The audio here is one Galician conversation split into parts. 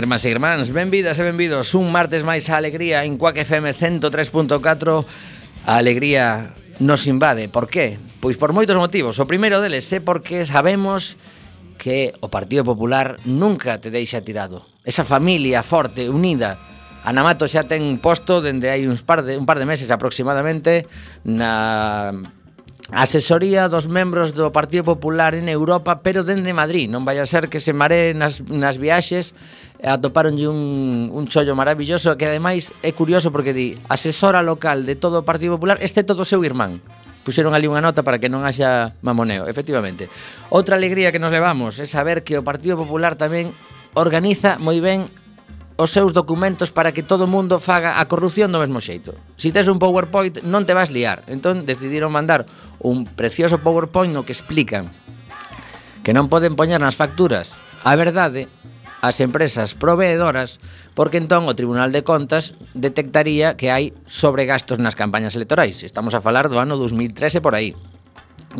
irmás e irmáns, benvidas e benvidos un martes máis a alegría en Cuac FM 103.4. A alegría nos invade. Por qué? Pois por moitos motivos. O primeiro deles é porque sabemos que o Partido Popular nunca te deixa tirado. Esa familia forte, unida, Anamato xa ten posto dende hai uns par de, un par de meses aproximadamente na asesoría dos membros do Partido Popular en Europa, pero dende Madrid. Non vai a ser que se mare nas, nas viaxes atopáronlle un, un chollo maravilloso que ademais é curioso porque di asesora local de todo o Partido Popular exceto do seu irmán puxeron ali unha nota para que non haxa mamoneo, efectivamente. Outra alegría que nos levamos é saber que o Partido Popular tamén organiza moi ben os seus documentos para que todo o mundo faga a corrupción do mesmo xeito. Si tes un PowerPoint non te vas liar. Entón decidiron mandar un precioso PowerPoint no que explican que non poden poñer nas facturas a verdade as empresas proveedoras porque entón o Tribunal de Contas detectaría que hai sobregastos nas campañas electorais. Estamos a falar do ano 2013 por aí.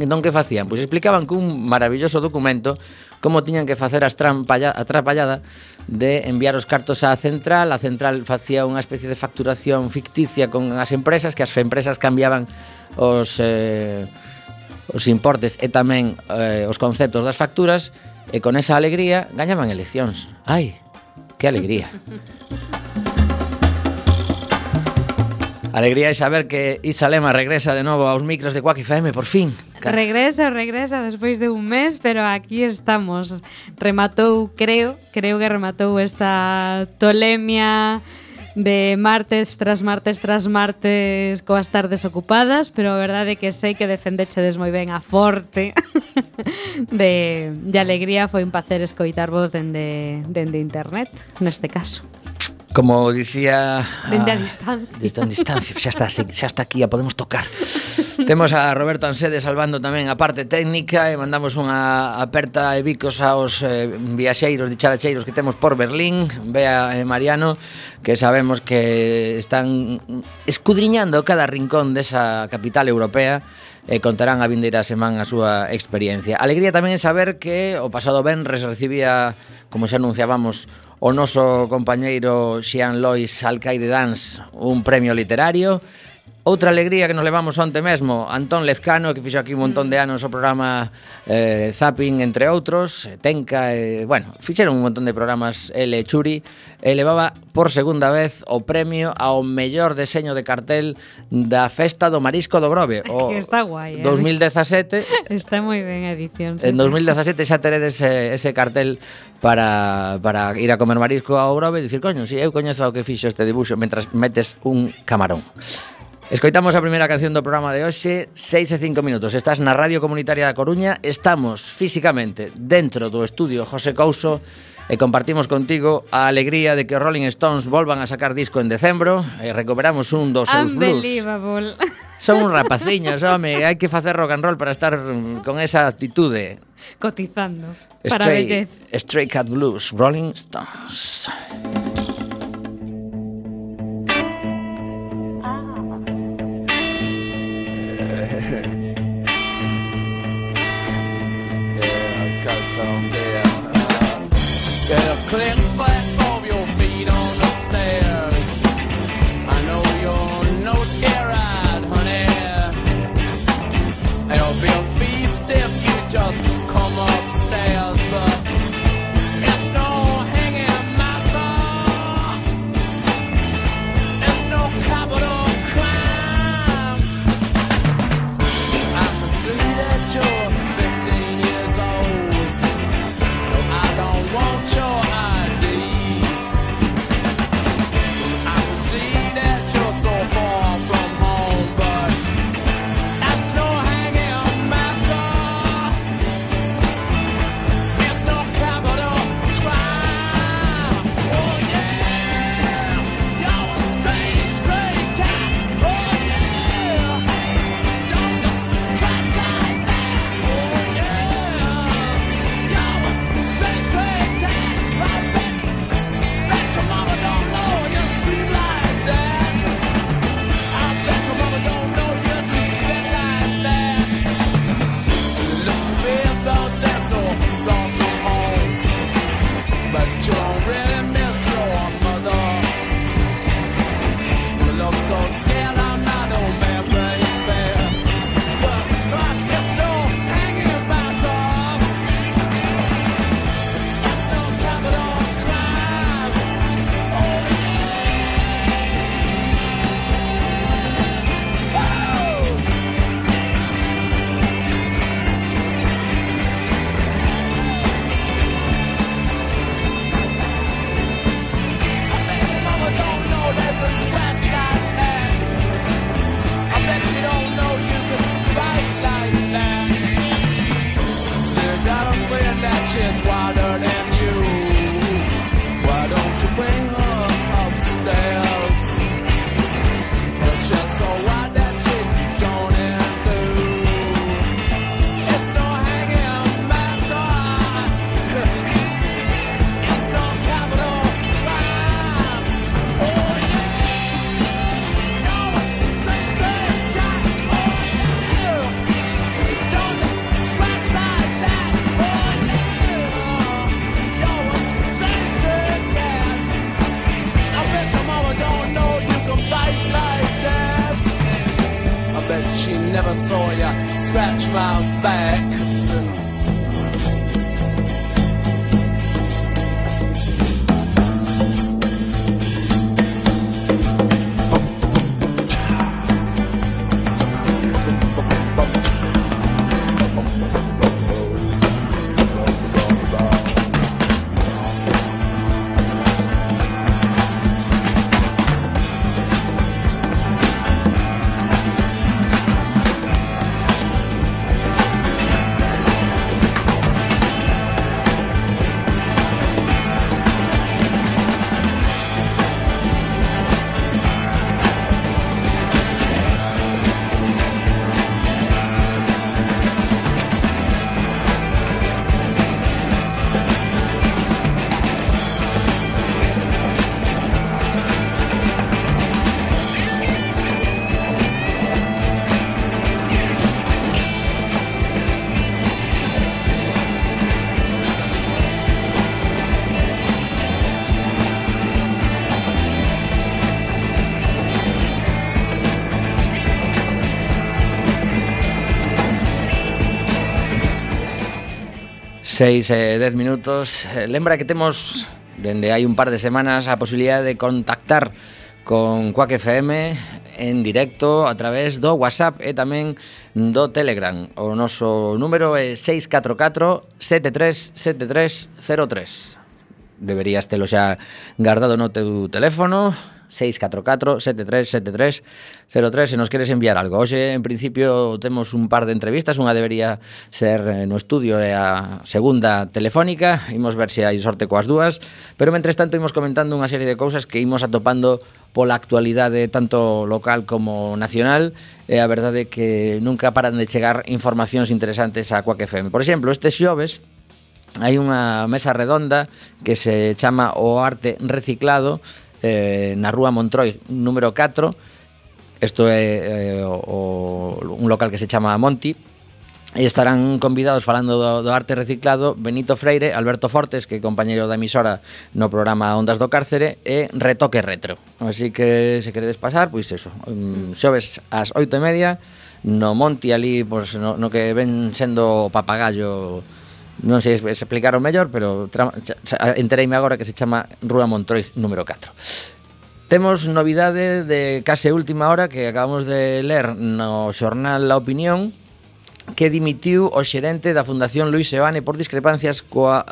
Entón que facían? Pois explicaban cun maravilloso documento como tiñan que facer as trampalla, a trapallada de enviar os cartos á central, a central facía unha especie de facturación ficticia con as empresas, que as empresas cambiaban os eh, os importes e tamén eh, os conceptos das facturas e con esa alegría gañaban eleccións. Ai, que alegría. Alegría de saber que Isa Lema regresa de novo aos micros de Quack FM, por fin. Regresa, regresa despois de un mes, pero aquí estamos. Rematou, creo, creo que rematou esta tolemia de martes tras martes tras martes coas tardes ocupadas, pero a verdade é que sei que defendechedes moi ben a forte de, de alegría foi un placer escoitarvos dende, dende internet, neste caso. Como dicía... Dende ah, a distancia. Dende a distancia, xa está, xa está aquí, a podemos tocar. Temos a Roberto Ansede salvando tamén a parte técnica e mandamos unha aperta e bicos aos eh, viaxeiros dicharacheiros que temos por Berlín, Bea e Mariano, que sabemos que están escudriñando cada rincón desa capital europea e contarán a vindeira semana a súa experiencia. Alegría tamén é saber que o pasado venres recibía, como xa anunciábamos, o noso compañeiro Xian Lois Alcaide Dans un premio literario. Outra alegría que nos levamos onte mesmo. Antón Lezcano que fixo aquí un montón de anos o programa eh, Zapping entre outros Tenca, eh, bueno, fixeron un montón de programas L Churi. E levaba por segunda vez o premio ao mellor deseño de cartel da Festa do Marisco do Grove. O que está guai, eh? 2017 Está moi ben a edición sí, En 2017 xa teredes ese, ese cartel para, para ir a comer marisco ao Grove e dicir, coño, si eu coñezo o que fixo este dibuixo mentras metes un camarón. Escoitamos a primeira canción do programa de hoxe, 6 e 5 minutos. Estás na Radio Comunitaria da Coruña, estamos físicamente dentro do estudio José Couso e compartimos contigo a alegría de que os Rolling Stones volvan a sacar disco en decembro e recuperamos un dos seus blues. Unbelievable. Son un rapaciños, home, hai que facer rock and roll para estar con esa actitude. Cotizando Stray, para a bellez. Stray Cat Blues, Rolling Stones. Get a click 6 e eh, 10 minutos. Eh, lembra que temos dende hai un par de semanas a posibilidad de contactar con Quack FM en directo a través do WhatsApp e tamén do Telegram. O noso número é 644-737303. Deberías telo xa guardado no teu teléfono 644-737303 se nos queres enviar algo. Hoxe, en principio, temos un par de entrevistas, unha debería ser eh, no estudio e a segunda telefónica, imos ver se hai sorte coas dúas, pero mentres tanto imos comentando unha serie de cousas que imos atopando pola actualidade tanto local como nacional e a verdade é que nunca paran de chegar informacións interesantes a Quack FM. Por exemplo, este xoves hai unha mesa redonda que se chama O Arte Reciclado eh, na rúa Montroi número 4 isto é eh, o, o, un local que se chama Monti e estarán convidados falando do, do arte reciclado Benito Freire, Alberto Fortes, que é compañeiro da emisora no programa Ondas do Cárcere, e Retoque Retro. Así que se queredes pasar, pois eso, mm, xoves ás oito e media, no Monti ali, pois, no, no que ven sendo papagallo non sei explicar o mellor, pero entereime agora que se chama Rúa Montroi número 4. Temos novidade de case última hora que acabamos de ler no xornal La Opinión que dimitiu o xerente da Fundación Luis Seoane por discrepancias coa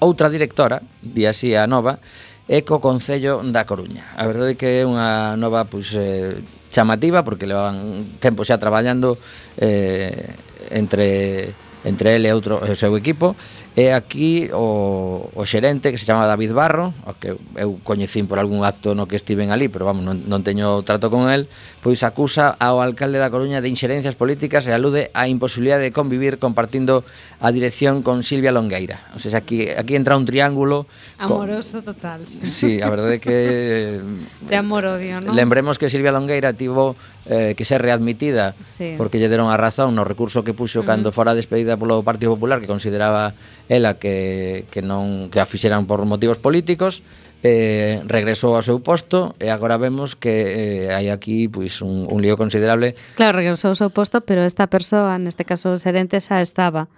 outra directora, di así a nova, e co Concello da Coruña. A verdade é que é unha nova pois, eh, chamativa porque levan tempo xa traballando eh, entre entre ele e outro o seu equipo e aquí o, o xerente que se chama David Barro o que eu coñecín por algún acto no que estiven ali pero vamos, non, non teño trato con el pois acusa ao alcalde da Coruña de inxerencias políticas e alude á imposibilidade de convivir compartindo a dirección con Silvia Longueira. O sea, aquí, aquí entra un triángulo... Amoroso con... total. Sí. sí, a verdade é que... de amor-odio, non? Lembremos que Silvia Longueira tivo eh, que ser readmitida sí. porque lle deron a razón no recurso que puxo cando fora despedida polo Partido Popular que consideraba ela que, que non que a fixeran por motivos políticos eh, regresou ao seu posto e agora vemos que eh, hai aquí pois un, un lío considerable. Claro, regresou ao seu posto, pero esta persoa, neste caso o xerente, xa estaba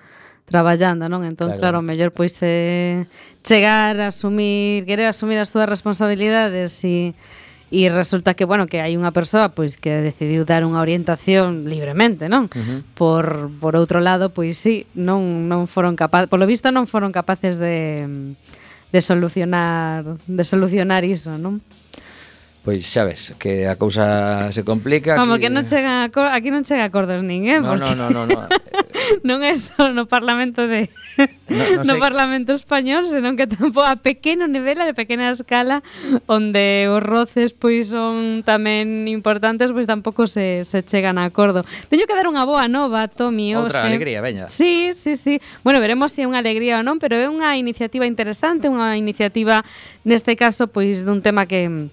traballando, non? Entón, claro, claro mellor pois eh, chegar a asumir, querer asumir as túas responsabilidades e e resulta que, bueno, que hai unha persoa pois que decidiu dar unha orientación libremente, non? Uh -huh. Por por outro lado, pois sí, non non foron capaz, polo visto non foron capaces de de solucionar de solucionar iso, non? Pois xa ves, que a cousa se complica Como que, que non chega a aquí non chega a acordos nin, eh? Non, no, no, no, no. non é só no Parlamento de no, no, no Parlamento español, senón que tampo a pequeno nivel, a pequena escala onde os roces pois son tamén importantes, pois tampouco se, se chegan a acordo. Teño que dar unha boa nova, Tomi, Outra hoxe. alegría, veña. Sí, sí, sí. Bueno, veremos se si é unha alegría ou non, pero é unha iniciativa interesante, unha iniciativa neste caso pois dun tema que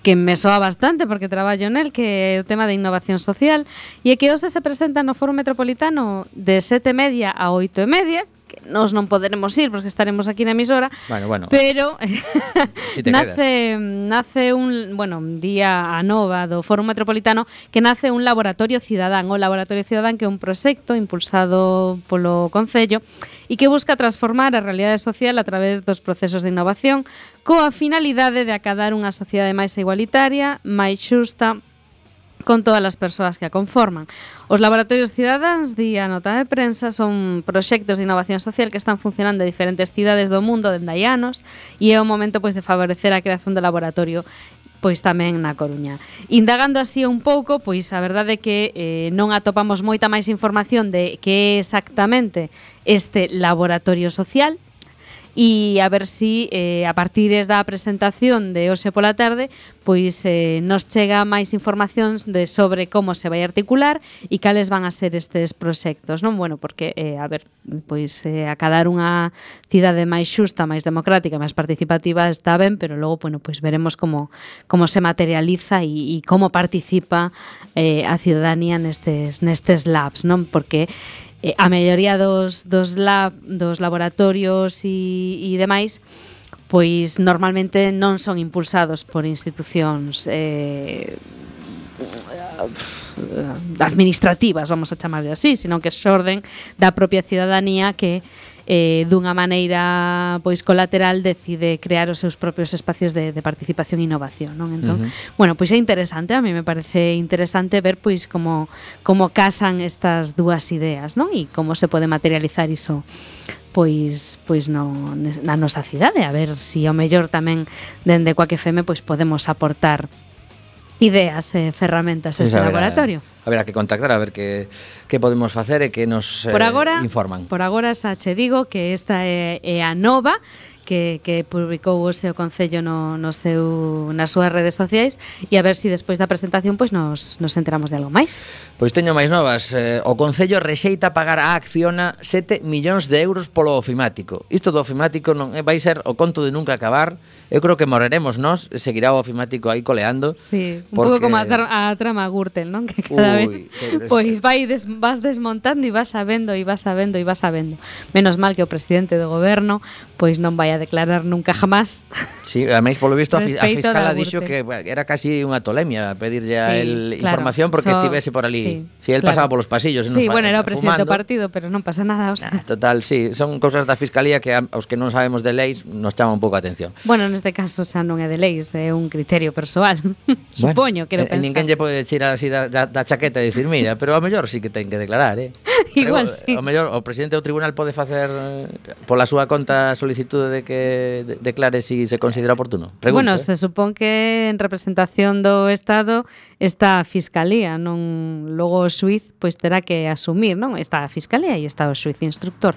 que me soa bastante porque traballo nel que é o tema de innovación social e é que hoxe se presenta no Foro Metropolitano de sete e media a oito e media nos non poderemos ir porque estaremos aquí na emisora. Bueno, bueno. Pero si nace quedas. nace un, bueno, un día a nova do Foro Metropolitano que nace un laboratorio cidadán, o laboratorio cidadán que é un proxecto impulsado polo concello e que busca transformar a realidade social a través dos procesos de innovación coa finalidade de acadar unha sociedade máis igualitaria, máis xusta, con todas as persoas que a conforman. Os Laboratorios Cidadáns, día nota de prensa, son proxectos de innovación social que están funcionando en diferentes cidades do mundo dende hai anos e é o momento pois de favorecer a creación do laboratorio pois tamén na Coruña. Indagando así un pouco, pois a verdade é que eh, non atopamos moita máis información de que é exactamente este laboratorio social, e a ver si eh, a partir da presentación de hoxe pola tarde pois eh, nos chega máis información de sobre como se vai articular e cales van a ser estes proxectos, non? Bueno, porque eh, a ver, pois eh, acadar unha cidade máis xusta, máis democrática, máis participativa está ben, pero logo bueno, pois veremos como como se materializa e, e como participa eh, a ciudadanía nestes nestes labs, non? Porque eh, a maioría dos, dos, lab, dos laboratorios e, e demais pois normalmente non son impulsados por institucións eh, administrativas, vamos a chamarle así, sino que xorden da propia cidadanía que eh, dunha maneira pois colateral decide crear os seus propios espacios de, de participación e innovación, non? Entón, uh -huh. bueno, pois é interesante, a mí me parece interesante ver pois como como casan estas dúas ideas, non? E como se pode materializar iso pois pois no na nosa cidade, a ver se si ao mellor tamén dende Coaque FM pois podemos aportar ideas e eh, ferramentas a este laboratorio haberá que contactar a ver que, que podemos facer e que nos por eh, agora, eh, informan. Por agora xa che digo que esta é, é a nova que, que publicou o seu Concello no, no seu, nas súas redes sociais e a ver se si despois da presentación pois nos, nos enteramos de algo máis. Pois teño máis novas. Eh, o Concello rexeita pagar a Acciona 7 millóns de euros polo ofimático. Isto do ofimático non eh, vai ser o conto de nunca acabar. Eu creo que morreremos nós, seguirá o ofimático aí coleando. Sí, un porque... pouco como a, tra a trama Gürtel, non? Que uh, cada, sabe? Uy, pois vai des, vas desmontando e vas sabendo e vas sabendo e vas sabendo. Menos mal que o presidente do goberno pois non vai a declarar nunca jamás. Sí, ademais, polo visto, a, a fiscala dixo que era casi unha tolemia pedirlle sí, a el claro, información porque so, estivese por ali. Sí, sí el claro. pasaba polos pasillos. Sí, bueno, era o presidente do partido, pero non pasa nada. O sea. ah, total, sí, son cousas da fiscalía que aos que non sabemos de leis nos chama un pouco a atención. Bueno, neste caso xa non é de leis, é un criterio persoal. Bueno, Supoño, quero eh, pensar. Ninguén lle pode dicir así da, da, da chaqueta e dicir, mira, pero a mellor sí que ten que declarar, eh? Igual pero, eh, sí. O mellor o presidente do tribunal pode facer eh, pola súa conta solicitude de que de, declare si se considera oportuno? Pregunto, bueno, eh? se supón que en representación do Estado está a Fiscalía, non logo o Suiz pois terá que asumir, non? Está a Fiscalía e está o Suiz instructor.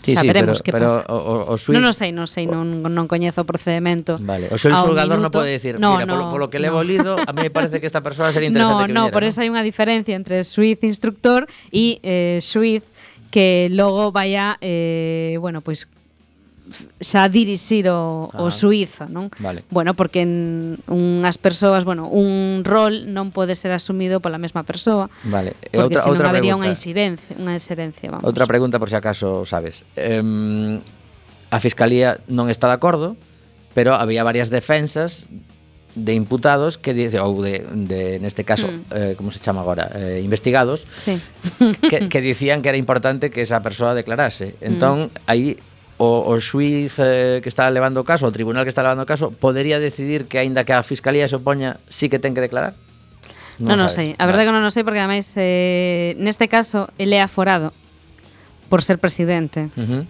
Sí, xa sí, veremos sí, pero, que pero pasa. O, o, o Suiz... Non, non sei, non sei, non, non coñezo o procedimento. Vale, o seu xulgador non pode dicir, no, mira, no, polo, polo que levo no. lido, a mí me parece que esta persoa sería interesante no, que No, viniera, por eso hai unha diferencia entre Suiz instructor e eh, Suiz que logo vaya eh, bueno, pois pues, xa dirixir o, Ajá. o suizo, non? Vale. Bueno, porque en unhas persoas, bueno, un rol non pode ser asumido pola mesma persoa. Vale. E outra outra habería pregunta. unha incidencia, unha incidencia, vamos. Outra pregunta por se si acaso sabes. Eh, a fiscalía non está de acordo, pero había varias defensas de imputados que dice ou de, de neste caso, mm. eh, como se chama agora, eh, investigados, sí. que, que dicían que era importante que esa persoa declarase. Hmm. Entón, mm. aí o, o xuiz eh, que está levando o caso, o tribunal que está levando o caso, podería decidir que aínda que a Fiscalía se opoña, sí que ten que declarar? Non, non, sei. A verdade é que non o sei porque ademais eh, neste caso ele é aforado por ser presidente. Uh -huh.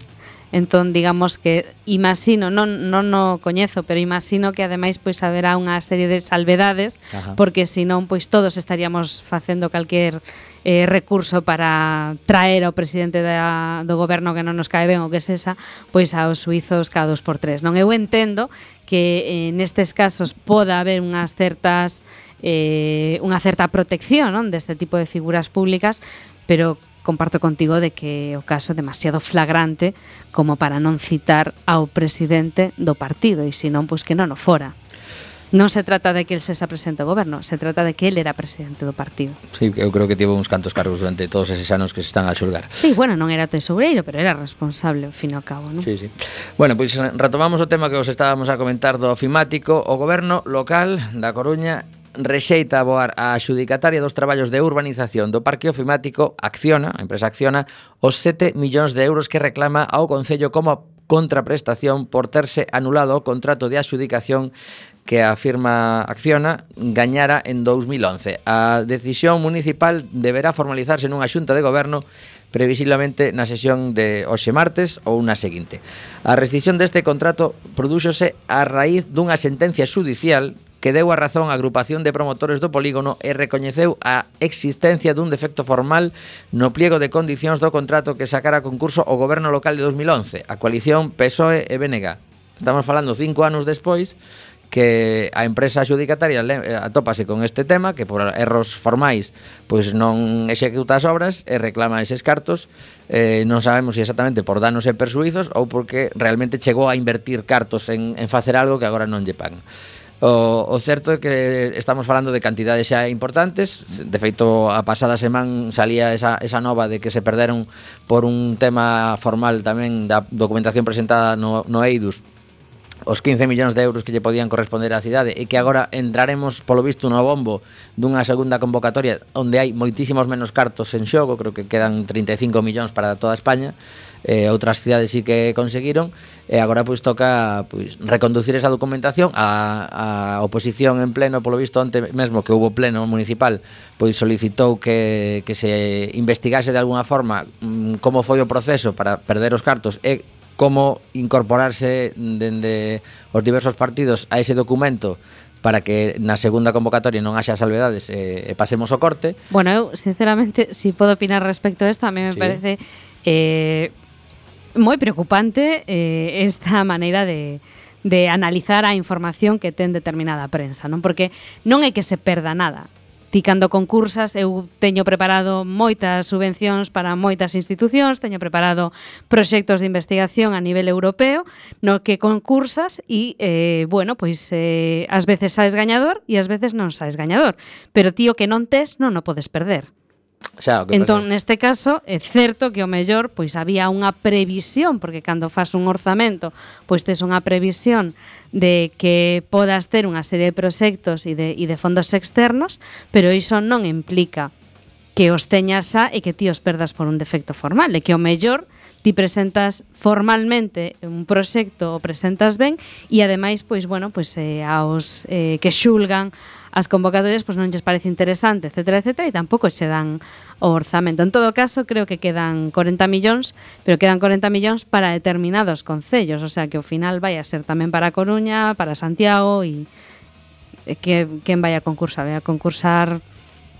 Entón, digamos que imagino, non, non o coñezo, pero imagino que ademais pois haberá unha serie de salvedades Ajá. porque senón pois todos estaríamos facendo calquer eh, recurso para traer ao presidente da, do goberno que non nos cae ben o que sexa, pois aos suizos cada dos por tres. Non eu entendo que eh, nestes casos poda haber unhas certas eh, unha certa protección non? deste tipo de figuras públicas, pero comparto contigo de que o caso é demasiado flagrante como para non citar ao presidente do partido e senón pois que non o fora. Non se trata de que el sesa presente o goberno, se trata de que el era presidente do partido. Sí, eu creo que tivo uns cantos cargos durante todos eses anos que se están a xulgar. Sí, bueno, non era tesoureiro, pero era responsable, ao fin e ao cabo, non? Sí, sí. Bueno, pois pues, retomamos o tema que os estábamos a comentar do ofimático. O goberno local da Coruña rexeita aboar a xudicataria dos traballos de urbanización do Parque Ofimático Acciona, a empresa Acciona, os 7 millóns de euros que reclama ao Concello como contraprestación por terse anulado o contrato de adxudicación que a firma Acciona gañara en 2011. A decisión municipal deberá formalizarse nunha xunta de goberno previsiblemente na sesión de hoxe martes ou na seguinte. A rescisión deste contrato prodúxose a raíz dunha sentencia judicial que deu a razón a agrupación de promotores do polígono e recoñeceu a existencia dun defecto formal no pliego de condicións do contrato que sacara a concurso o goberno local de 2011, a coalición PSOE e BNG. Estamos falando cinco anos despois, que a empresa adjudicataria eh, atópase con este tema que por erros formais pois non executa as obras e reclama eses cartos eh, non sabemos se exactamente por danos e persuizos ou porque realmente chegou a invertir cartos en, en facer algo que agora non lle pagan. O, o certo é que estamos falando de cantidades xa importantes. De feito, a pasada semana salía esa, esa nova de que se perderon Por un tema formal tamén da documentación presentada no, no EIDUS os 15 millóns de euros que lle podían corresponder á cidade e que agora entraremos polo visto no bombo dunha segunda convocatoria onde hai moitísimos menos cartos en xogo, creo que quedan 35 millóns para toda España, eh, outras cidades sí que conseguiron e agora pois toca pois, reconducir esa documentación. A, a oposición en pleno, polo visto ante mesmo que houve pleno municipal pois solicitou que, que se investigase de alguna forma mm, como foi o proceso para perder os cartos e como incorporarse dende os diversos partidos a ese documento para que na segunda convocatoria non haxa salvedades e, e pasemos o corte. Bueno, eu sinceramente, si podo opinar respecto a isto, a mí me sí. parece eh, moi preocupante eh, esta maneira de, de analizar a información que ten determinada prensa, non? Porque non é que se perda nada, Ti cando concursas eu teño preparado moitas subvencións para moitas institucións, teño preparado proxectos de investigación a nivel europeo no que concursas e eh, bueno, pois eh, ás veces saes gañador e ás veces non saes gañador, pero ti o que non tes non o podes perder. Xa, o que entón, pasa. neste caso, é certo que o mellor pois había unha previsión, porque cando fas un orzamento, pois tes unha previsión de que podas ter unha serie de proxectos e de, e de fondos externos, pero iso non implica que os teñas xa e que ti os perdas por un defecto formal, e que o mellor ti presentas formalmente un proxecto, o presentas ben e ademais pois bueno, pois eh, aos eh, que xulgan as convocatorias pois non lles parece interesante, etcétera, etcétera, e tampouco se dan o orzamento. En todo caso, creo que quedan 40 millóns, pero quedan 40 millóns para determinados concellos, o sea que ao final vai a ser tamén para Coruña, para Santiago e que quen vai a concursar, vai a concursar,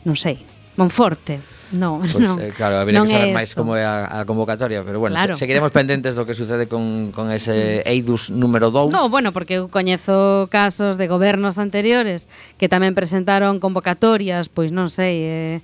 non sei, Monforte. No, pois, non. Eh, claro, habría non que saber máis como é a, a convocatoria, pero bueno, claro. se, seguiremos pendentes do que sucede con, con ese EIDUS número 2. No, bueno, porque eu coñezo casos de gobernos anteriores que tamén presentaron convocatorias, pois non sei, eh,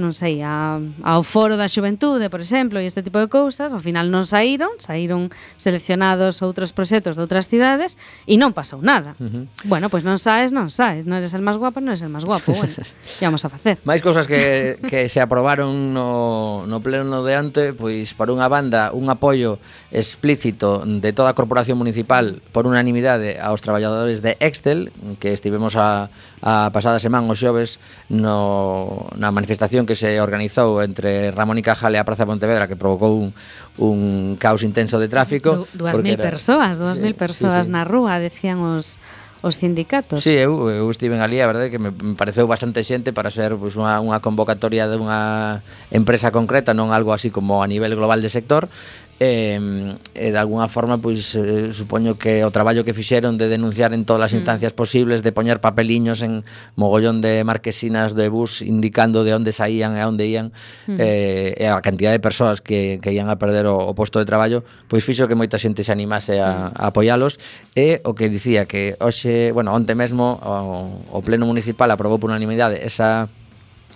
non sei, a, ao foro da xuventude, por exemplo, e este tipo de cousas, ao final non saíron, saíron seleccionados outros proxectos de outras cidades e non pasou nada. Uh -huh. Bueno, pois non saes, non saes, non eres el máis guapo, non eres el máis guapo, bueno, que vamos a facer. Máis cousas que, que se aprobaron no, no pleno de ante, pois para unha banda un apoio explícito de toda a corporación municipal por unanimidade aos traballadores de Excel, que estivemos a a pasada semana o xoves no, na manifestación que se organizou entre Ramón y Cajal e a Praza de Pontevedra que provocou un, un caos intenso de tráfico. Du, dúas mil era... persoas, dúas sí, mil persoas sí, sí. na rúa, decían os os sindicatos. Sí, eu, eu estive en ali, a verdade que me, me pareceu bastante xente para ser pois, unha, unha convocatoria dunha empresa concreta, non algo así como a nivel global de sector, e, e de alguna forma pois eh, supoño que o traballo que fixeron de denunciar en todas as mm. instancias mm. posibles, de poñer papeliños en mogollón de marquesinas de bus indicando de onde saían e onde ían, mm. eh, e a cantidad de persoas que, que ían a perder o, o posto de traballo, pois fixo que moita xente se animase a, a apoialos e o que dicía que hoxe, bueno, onte mesmo o, o pleno municipal aprobou por unanimidade esa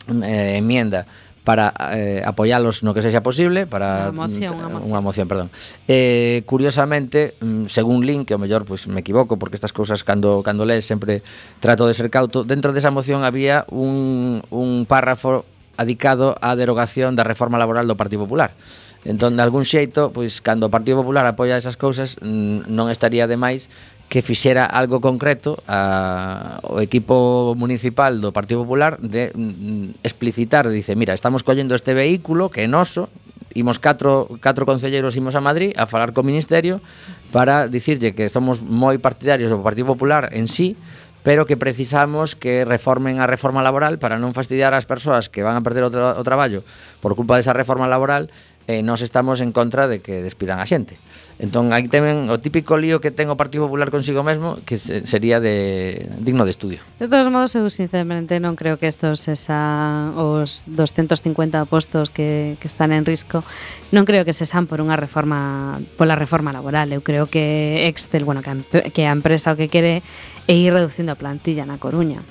eh, enmienda para eh, apoialos no que sexa posible para unha moción, unha moción, unha moción perdón. Eh, curiosamente, mm, según Lin, que o mellor pues, me equivoco porque estas cousas cando cando lees sempre trato de ser cauto, dentro desa moción había un, un párrafo adicado á derogación da reforma laboral do Partido Popular. Entón, de algún xeito, pois cando o Partido Popular apoia esas cousas, mm, non estaría de máis que fixera algo concreto a, o equipo municipal do Partido Popular de mm, mm, explicitar, dice, mira, estamos collendo este vehículo que é noso, imos catro, catro concelleiros imos a Madrid a falar co Ministerio para dicirlle que somos moi partidarios do Partido Popular en sí, pero que precisamos que reformen a reforma laboral para non fastidiar as persoas que van a perder o, tra o traballo por culpa desa reforma laboral, eh, nos estamos en contra de que despidan a xente. Entón, aí temen o típico lío que ten o Partido Popular consigo mesmo que se, sería de digno de estudio. De todos modos, eu sinceramente non creo que estos esa, os 250 postos que, que están en risco non creo que se san por unha reforma pola reforma laboral. Eu creo que Excel, bueno, que a, que a empresa o que quere é ir reducindo a plantilla na Coruña.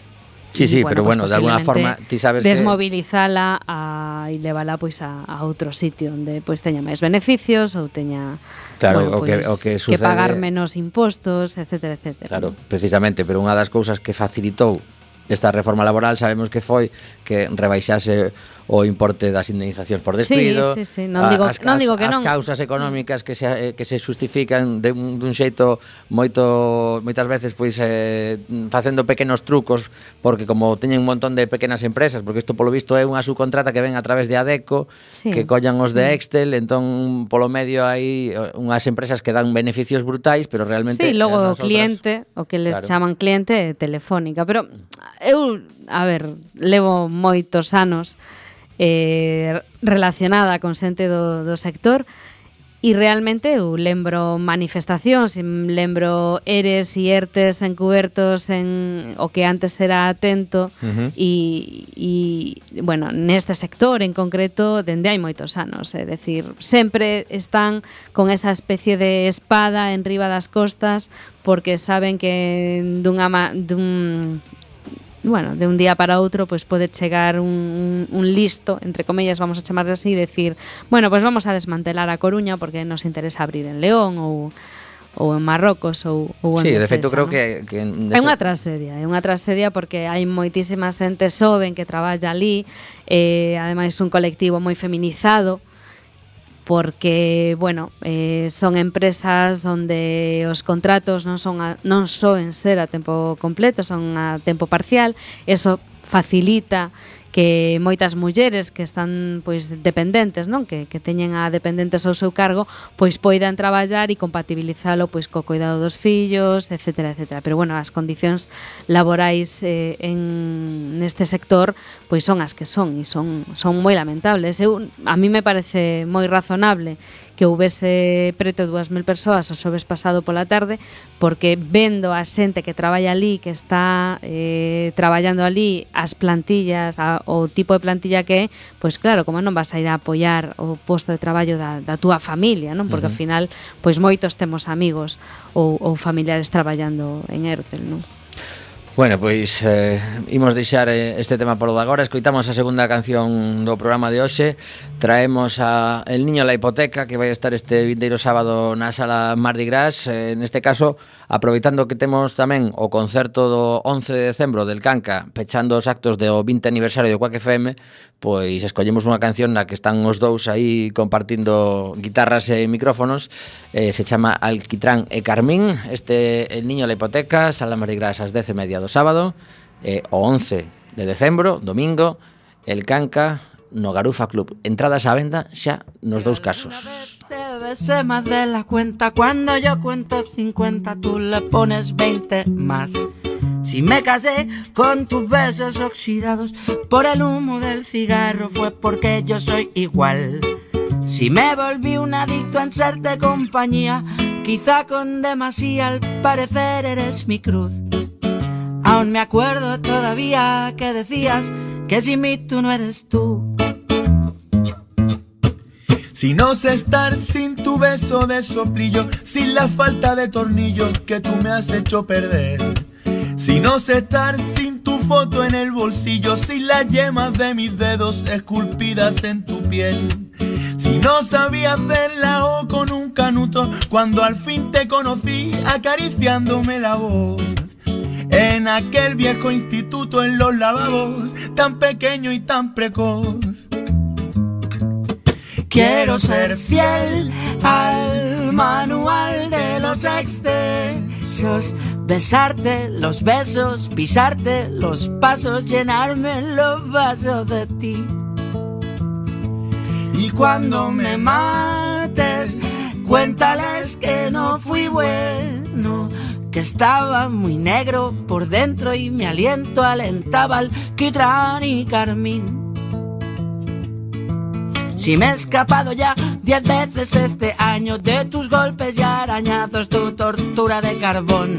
Sí, sí, bueno, pero pues bueno, de alguna forma, ti sabes que- que... a, e levala pois a, a outro sitio onde pois teña máis beneficios ou teña Claro, bueno, o, que, pois, o que, sucede... que pagar menos impostos, etcétera, etcétera. Claro, precisamente, pero unha das cousas que facilitou esta reforma laboral sabemos que foi que rebaixase o importe das indemnizacións por despido. Sí, sí, sí. non digo, as, non digo que as, non. As causas económicas que se que se justifican de un, dun xeito moito moitas veces pois eh, facendo pequenos trucos porque como teñen un montón de pequenas empresas, porque isto polo visto é unha subcontrata que ven a través de Adeco, sí. que collan os de mm. Excel, entón polo medio hai eh, unhas empresas que dan beneficios brutais, pero realmente Sí, logo o cliente, outras, o que les claro. chaman cliente é telefónica, pero eu, a ver, levo moitos anos eh, relacionada con xente do, do sector e realmente eu lembro manifestacións, lembro eres e ertes encubertos en o que antes era atento uh -huh. e, e, bueno, neste sector en concreto dende hai moitos anos, é decir, sempre están con esa especie de espada en riba das costas porque saben que dunha ma, dun bueno, de un día para outro pues pode chegar un, un listo, entre comillas, vamos a chamarle así, e decir, bueno, pues vamos a desmantelar a Coruña porque nos interesa abrir en León ou ou en Marrocos ou, ou onde Sí, de feito, creo ¿no? que, que. É unha tragedia, é unha tragedia porque hai moitísima xente xoven que traballa ali, eh, ademais un colectivo moi feminizado, porque, bueno, eh, son empresas onde os contratos non son a, non soen ser a tempo completo, son a tempo parcial, eso facilita que moitas mulleres que están pois dependentes, non? Que, que teñen a dependentes ao seu cargo, pois poidan traballar e compatibilizalo pois co cuidado dos fillos, etcétera, etcétera. Pero bueno, as condicións laborais eh, en neste sector pois son as que son e son son moi lamentables. Eu a mí me parece moi razonable que houvese preto 2000 persoas o xoves pasado pola tarde porque vendo a xente que traballa ali, que está eh, traballando ali, as plantillas, a, o tipo de plantilla que é, pois claro, como non vas a ir a apoiar o posto de traballo da, da túa familia, non? Porque uh -huh. ao final, pois moitos temos amigos ou, ou familiares traballando en Ertel, non? Bueno, pois eh, imos deixar eh, este tema polo de agora. Escoitamos a segunda canción do programa de hoxe. Traemos a El Niño a la Hipoteca Que vai estar este vindeiro sábado na sala Mardi Gras. Eh, Neste caso, aproveitando que temos tamén o concerto do 11 de decembro del Canca Pechando os actos do 20 aniversario do Quack FM Pois escollemos unha canción na que están os dous aí compartindo guitarras e micrófonos. Eh, Se chama Alquitrán e Carmín. Este El Niño a la Hipoteca, sala Mardi Gras ás 10 e media do sábado eh, O 11 de decembro, domingo El Canca no Garufa Club Entradas á venda xa nos dous casos Te más de la cuenta. Cuando yo cuento 50, tú le pones 20 más. Si me casé con tus besos oxidados por el humo del cigarro, fue porque yo soy igual. Si me volví un adicto en serte compañía, quizá con demasía, al parecer eres mi cruz. Me acuerdo todavía que decías que sin mí tú no eres tú. Si no sé estar sin tu beso de soplillo, sin la falta de tornillos que tú me has hecho perder. Si no sé estar sin tu foto en el bolsillo, sin las yemas de mis dedos esculpidas en tu piel. Si no sabía hacer la O con un canuto, cuando al fin te conocí acariciándome la voz. En aquel viejo instituto en los lavabos, tan pequeño y tan precoz. Quiero ser fiel al manual de los excesos. Besarte los besos, pisarte los pasos, llenarme los vasos de ti. Y cuando me mates, cuéntales que no fui bueno, que estaba muy negro por dentro y mi aliento alentaba alquitrán y carmín. Si me he escapado ya diez veces este año de tus golpes y arañazos, tu tortura de carbón.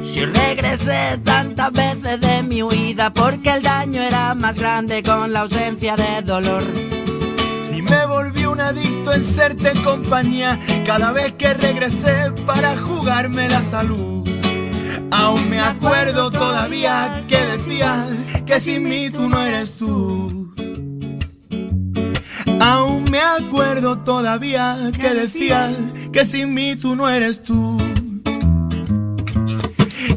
Si regresé tantas veces de mi huida porque el daño era más grande con la ausencia de dolor. Volví un adicto en serte en compañía cada vez que regresé para jugarme la salud. Aún me acuerdo todavía que decías que sin mí tú no eres tú. Aún me acuerdo todavía que decías que sin mí tú no eres tú.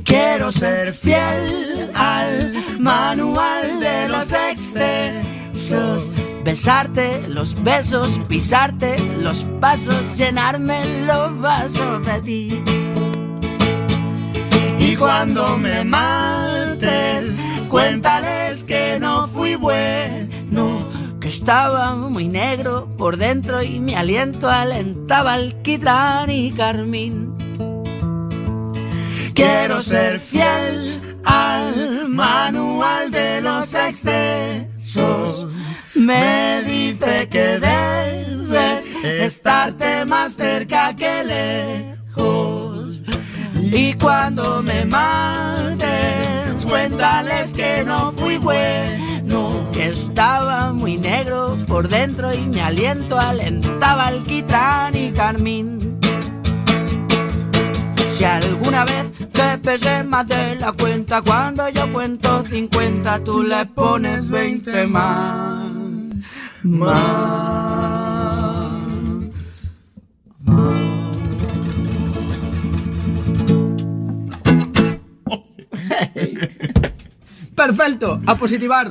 Quiero ser fiel al manual de los excesos. Besarte los besos, pisarte los pasos, llenarme los vasos de ti. Y cuando me mates, cuéntales que no fui bueno, que estaba muy negro por dentro y mi aliento alentaba alquitrán y carmín. Quiero ser fiel al manual de los excesos. Me dice que debes estarte más cerca que lejos. Y cuando me mates, cuéntales que no fui bueno, que estaba muy negro por dentro y mi aliento alentaba alquitrán y carmín. Si alguna vez te pesé más de la cuenta, cuando yo cuento 50, tú le pones 20 más. Ma. Perfecto, a positivar.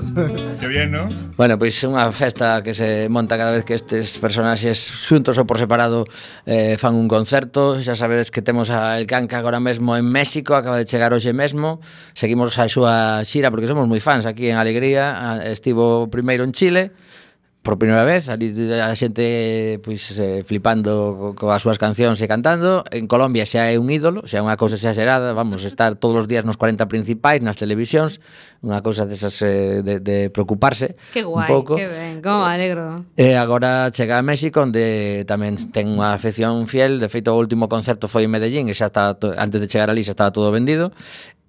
Qué bien, ¿no? Bueno, pois pues, unha festa que se monta cada vez que estes personaxes xuntos ou por separado eh, fan un concerto. Xa sabedes que temos a El Canca agora mesmo en México, acaba de chegar hoxe mesmo. Seguimos a súa xira porque somos moi fans aquí en Alegría. Ah, estivo primeiro en Chile, por primeira vez, ali a xente pois eh, flipando co, coas súas cancións e cantando. En Colombia xa é un ídolo, xa é unha cousa xa xerada, vamos, estar todos os días nos 40 principais nas televisións, unha cousa desas eh, de, de preocuparse que guai, un pouco. Que ben, como alegro. E eh, agora chega a México onde tamén ten unha afección fiel, de feito o último concerto foi en Medellín, e xa está antes de chegar ali xa estaba todo vendido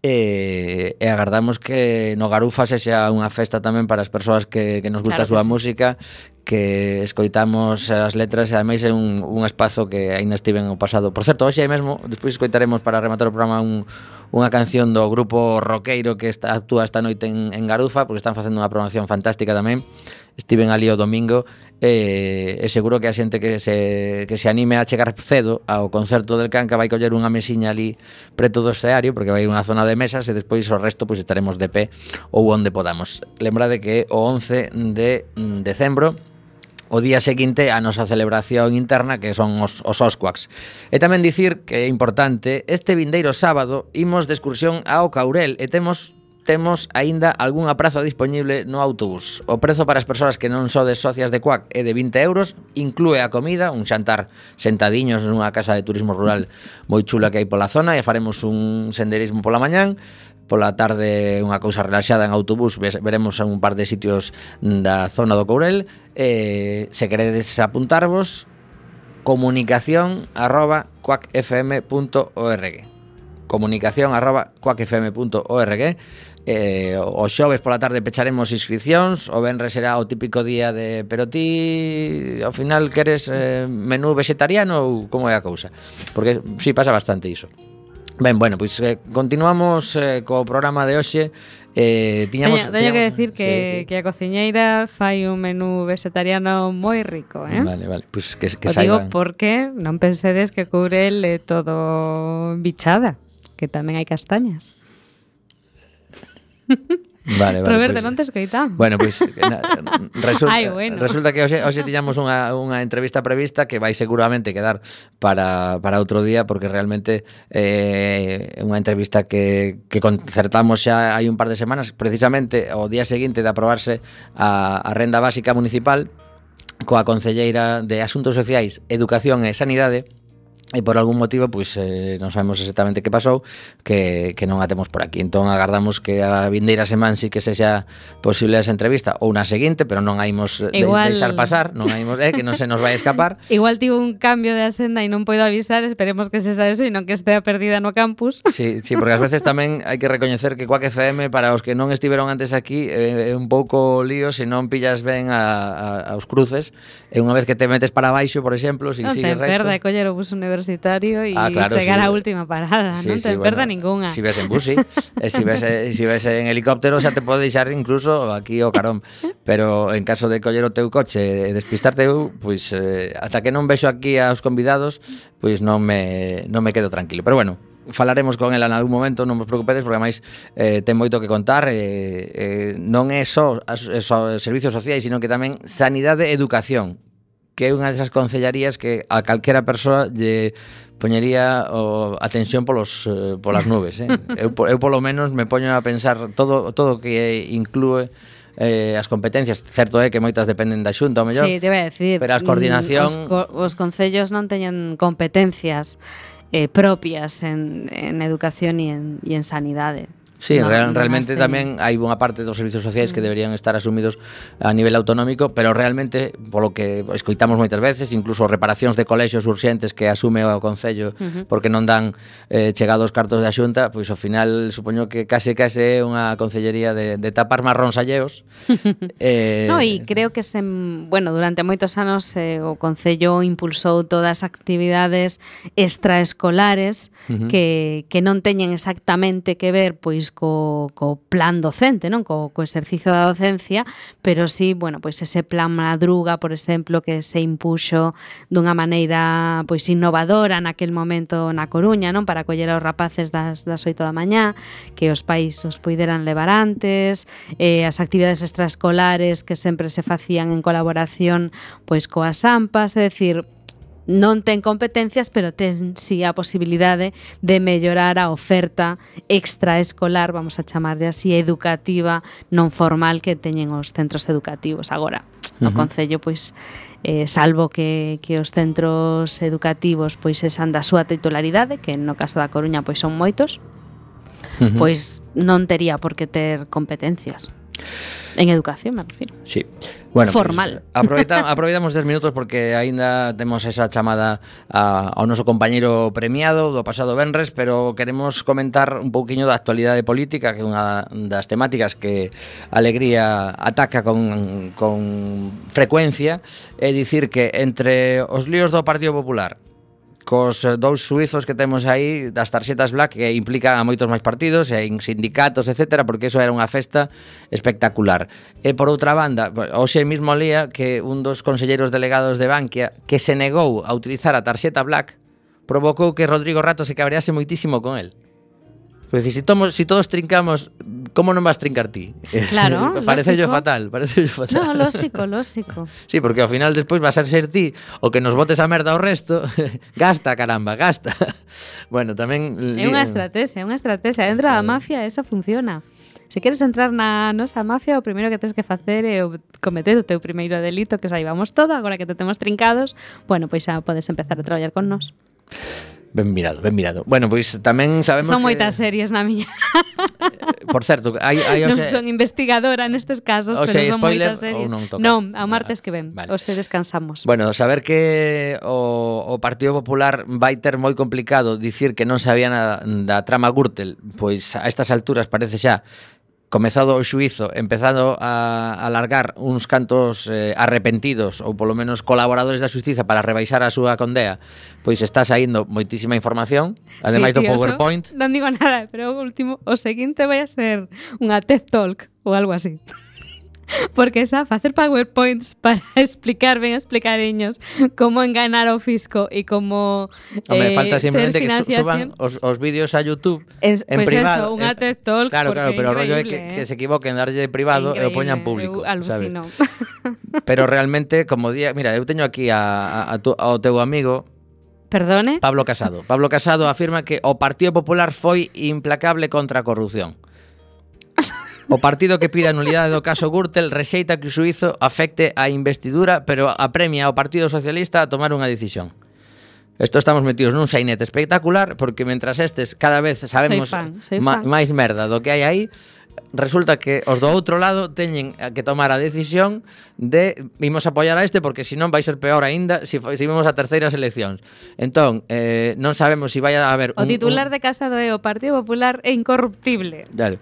e, e agardamos que no Garufa sexa unha festa tamén para as persoas que, que nos gusta claro a súa sí. música que escoitamos as letras e ademais é un, un espazo que aínda estiven o pasado por certo, hoxe aí mesmo, despois escoitaremos para rematar o programa un, unha canción do grupo roqueiro que está, actúa esta noite en, en Garufa porque están facendo unha programación fantástica tamén estiven ali o domingo e, e seguro que a xente que se, que se anime a chegar cedo ao concerto del Canca vai coller unha mesiña ali preto do escenario porque vai unha zona de mesas e despois o resto pois estaremos de pé ou onde podamos. Lembrade que o 11 de mm, decembro o día seguinte a nosa celebración interna que son os, os Osquax. E tamén dicir que é importante, este vindeiro sábado imos de excursión ao Caurel e temos temos aínda algunha praza disponible no autobús. O prezo para as persoas que non sodes socias de CUAC é de 20 euros, inclúe a comida, un xantar sentadiños nunha casa de turismo rural moi chula que hai pola zona e faremos un senderismo pola mañán, pola tarde unha cousa relaxada en autobús veremos un par de sitios da zona do Courel e se queredes apuntarvos comunicación arroba comunicación arroba Eh, o xoves pola tarde pecharemos inscripcións O venre será o típico día de Pero ti ao final queres eh, menú vegetariano ou como é a cousa Porque si sí, pasa bastante iso Ben, bueno, pois pues, eh, continuamos eh, co programa de hoxe Eh, tiñamos, teño, teño que decir que, sí, sí. que a cociñeira fai un menú vegetariano moi rico eh? Vale, vale, pois pues que, que o saiban. digo porque non pensedes que courel é eh, todo bichada Que tamén hai castañas Vale, vale, Roberto, pois, non te escoitamos. Bueno, pois resulta, Ai, bueno. resulta que hoxe, hoxe tiñamos unha, unha entrevista prevista que vai seguramente quedar para, para outro día porque realmente eh, é eh, unha entrevista que, que concertamos xa hai un par de semanas precisamente o día seguinte de aprobarse a, a renda básica municipal coa Concelleira de Asuntos Sociais, Educación e Sanidade e por algún motivo, pois eh, non sabemos exactamente que pasou, que, que non a temos por aquí. Entón agardamos que a vindeira semana sí que sexa posible esa entrevista ou na seguinte, pero non haimos Igual... de, deixar pasar, non haimos eh, que non se nos vai escapar. Igual tivo un cambio de asenda e non podo avisar, esperemos que sexa eso e non que estea perdida no campus. Sí, sí, porque ás veces tamén hai que recoñecer que Quack FM para os que non estiveron antes aquí eh, é eh, un pouco lío se non pillas ben a, a, aos cruces, e unha vez que te metes para baixo, por exemplo, si non sigues recto. Non te coller o bus universitario transitorio e ah, claro, chegar sí. á última parada, sí, non te sí, perda bueno, ningunha. Si ves en bus, sí. Eh, si ves eh, si ves en helicóptero xa te pode deixar incluso aquí o carón, pero en caso de coller o teu coche e despistarte eu, pois pues, eh, ata que non vexo aquí aos convidados, pois pues non me non me quedo tranquilo. Pero bueno, falaremos con ela en algún momento, non vos preocupedes, porque máis eh, ten moito que contar. Eh, eh, non é só, só servizos sociais, sino que tamén sanidade e educación, que é unha desas concellarías que a calquera persoa lle poñería o, a tensión polos, eh, polas nubes. Eh? Eu, eu polo menos me poño a pensar todo todo que inclúe eh, as competencias. Certo é que moitas dependen da xunta, ao mellor. Sí, te iba a decir. Pero as coordinación... Mm, os, co os concellos non teñen competencias eh, propias en, en educación e en, e en sanidade. Sí, no, real, realmente tamén hai unha parte dos servizos sociais mm. que deberían estar asumidos a nivel autonómico, pero realmente, polo que escoitamos moitas veces, incluso reparacións de colexios urxentes que asume o Concello porque non dan eh, chegados cartos da xunta, pois ao final supoño que case case é unha concellería de, de tapar marróns alleos. eh, no, e creo que se, bueno, durante moitos anos eh, o Concello impulsou todas as actividades extraescolares uh -huh. que, que non teñen exactamente que ver pois co, co plan docente, non? Co, co exercicio da docencia, pero sí, bueno, pois ese plan madruga, por exemplo, que se impuxo dunha maneira pois innovadora naquel momento na Coruña, non? Para coller aos rapaces das, das 8 da mañá, que os pais os poideran levar antes, eh, as actividades extraescolares que sempre se facían en colaboración pois coas AMPAs, é dicir, non ten competencias, pero ten si sí, a posibilidade de mellorar a oferta extraescolar, vamos a chamarlle así, educativa non formal que teñen os centros educativos agora. No uh -huh. Concello, pois, eh, salvo que, que os centros educativos pois esan da súa titularidade, que no caso da Coruña pois son moitos, uh -huh. pois non tería por que ter competencias. En educación, me refiro. Sí. Bueno, Formal. Pues, aproveita, aproveitamos 10 minutos porque aínda temos esa chamada a, ao noso compañeiro premiado do pasado Benres, pero queremos comentar un pouquiño da actualidade política, que é unha das temáticas que Alegría ataca con, con frecuencia, é dicir que entre os líos do Partido Popular cos eh, dous suizos que temos aí das tarxetas black que implica a moitos máis partidos e en sindicatos, etcétera, porque eso era unha festa espectacular. E por outra banda, hoxe mesmo lía que un dos conselleiros delegados de Bankia que se negou a utilizar a tarxeta black provocou que Rodrigo Rato se cabrease moitísimo con el. Pero decir, si, tomos, si todos trincamos, como non vas trincar ti? Claro, Parece yo fatal, parece yo fatal. No, lógico, lógico. Sí, porque ao final despois vas a ser ti o que nos botes a merda ao resto. gasta, caramba, gasta. bueno, tamén... É unha estrategia, é unha estrategia. Dentro da mafia esa funciona. Se queres entrar na nosa mafia, o primeiro que tens que facer é cometer o teu primeiro delito, que saibamos todo, agora que te temos trincados, bueno, pois xa podes empezar a traballar con nós. Ben mirado, ben mirado. Bueno, pois tamén sabemos Son moitas series na miña. Eh, por certo, hai, hai non sei... son investigadora nestes casos, o pero sei, son moitas series. Non, toca. non, ao martes ah, que ven, vale. os descansamos. Bueno, saber que o, o Partido Popular vai ter moi complicado dicir que non sabía nada da trama Gürtel, pois a estas alturas parece xa comezado o xuizo, empezado a alargar uns cantos eh, arrepentidos ou polo menos colaboradores da xustiza para rebaixar a súa condea, pois está saindo moitísima información, ademais sí, tío, do PowerPoint. Non digo nada, pero o último, o seguinte vai a ser unha TED Talk ou algo así porque xa facer powerpoints para explicar, ben explicariños como enganar ao fisco e como Home, eh, falta simplemente que suban os, os vídeos a YouTube es, en pues privado. Eso, unha eh, TED Talk claro, claro, pero o rollo é que, eh? que se equivoquen darlle privado e o poñan público, eu, sabes? pero realmente como día, mira, eu teño aquí a, a, a tu, ao teu amigo Perdone? Pablo Casado. Pablo Casado afirma que o Partido Popular foi implacable contra a corrupción. O partido que pide a nulidade do caso Gürtel rexeita que o suizo afecte a investidura, pero apremia ao Partido Socialista a tomar unha decisión. Esto estamos metidos nun sainete espectacular porque mentras estes cada vez sabemos fan, soy fan. máis merda do que hai aí, resulta que os do outro lado teñen que tomar a decisión de vimos apoiar a este porque senón vai ser peor aínda se si, si vimos a terceiras eleccións. Entón, eh, non sabemos se si vai a haber un, O titular un... de Casa do o Partido Popular é incorruptible. Claro.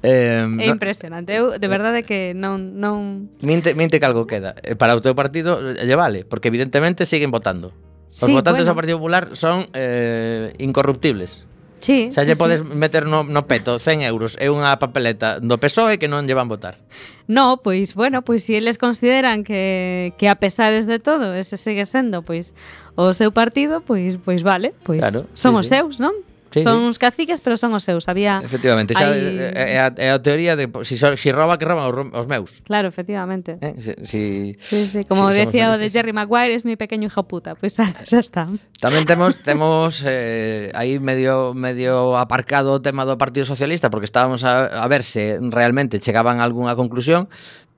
Eh, é impresionante, eu de verdade que non non Minte, minte que algo queda. Eh, para o teu partido eh, lle vale, porque evidentemente siguen votando. Os sí, votantes bueno. do Partido Popular son eh, incorruptibles. Sí, xa sí, lle sí. podes meter no, no peto 100 euros é unha papeleta do PSOE que non lle van votar. No, pois, bueno, pois se si eles consideran que, que a pesares de todo, ese segue sendo, pois, o seu partido, pois, pois vale, pois claro, son sí, sí. seus, non? Sí, son sí. uns caciques, pero son os seus. Había Efectivamente, xa hai... Eh, eh, é, a, é a teoría de si, so, si roba que roban os, os meus. Claro, efectivamente. Eh? Si, si, sí, sí. como si decía o de Jerry Maguire, es mi pequeño hijo puta. Pois pues, xa, xa está. Tamén temos temos eh, aí medio medio aparcado o tema do Partido Socialista porque estábamos a, a ver se realmente chegaban a algunha conclusión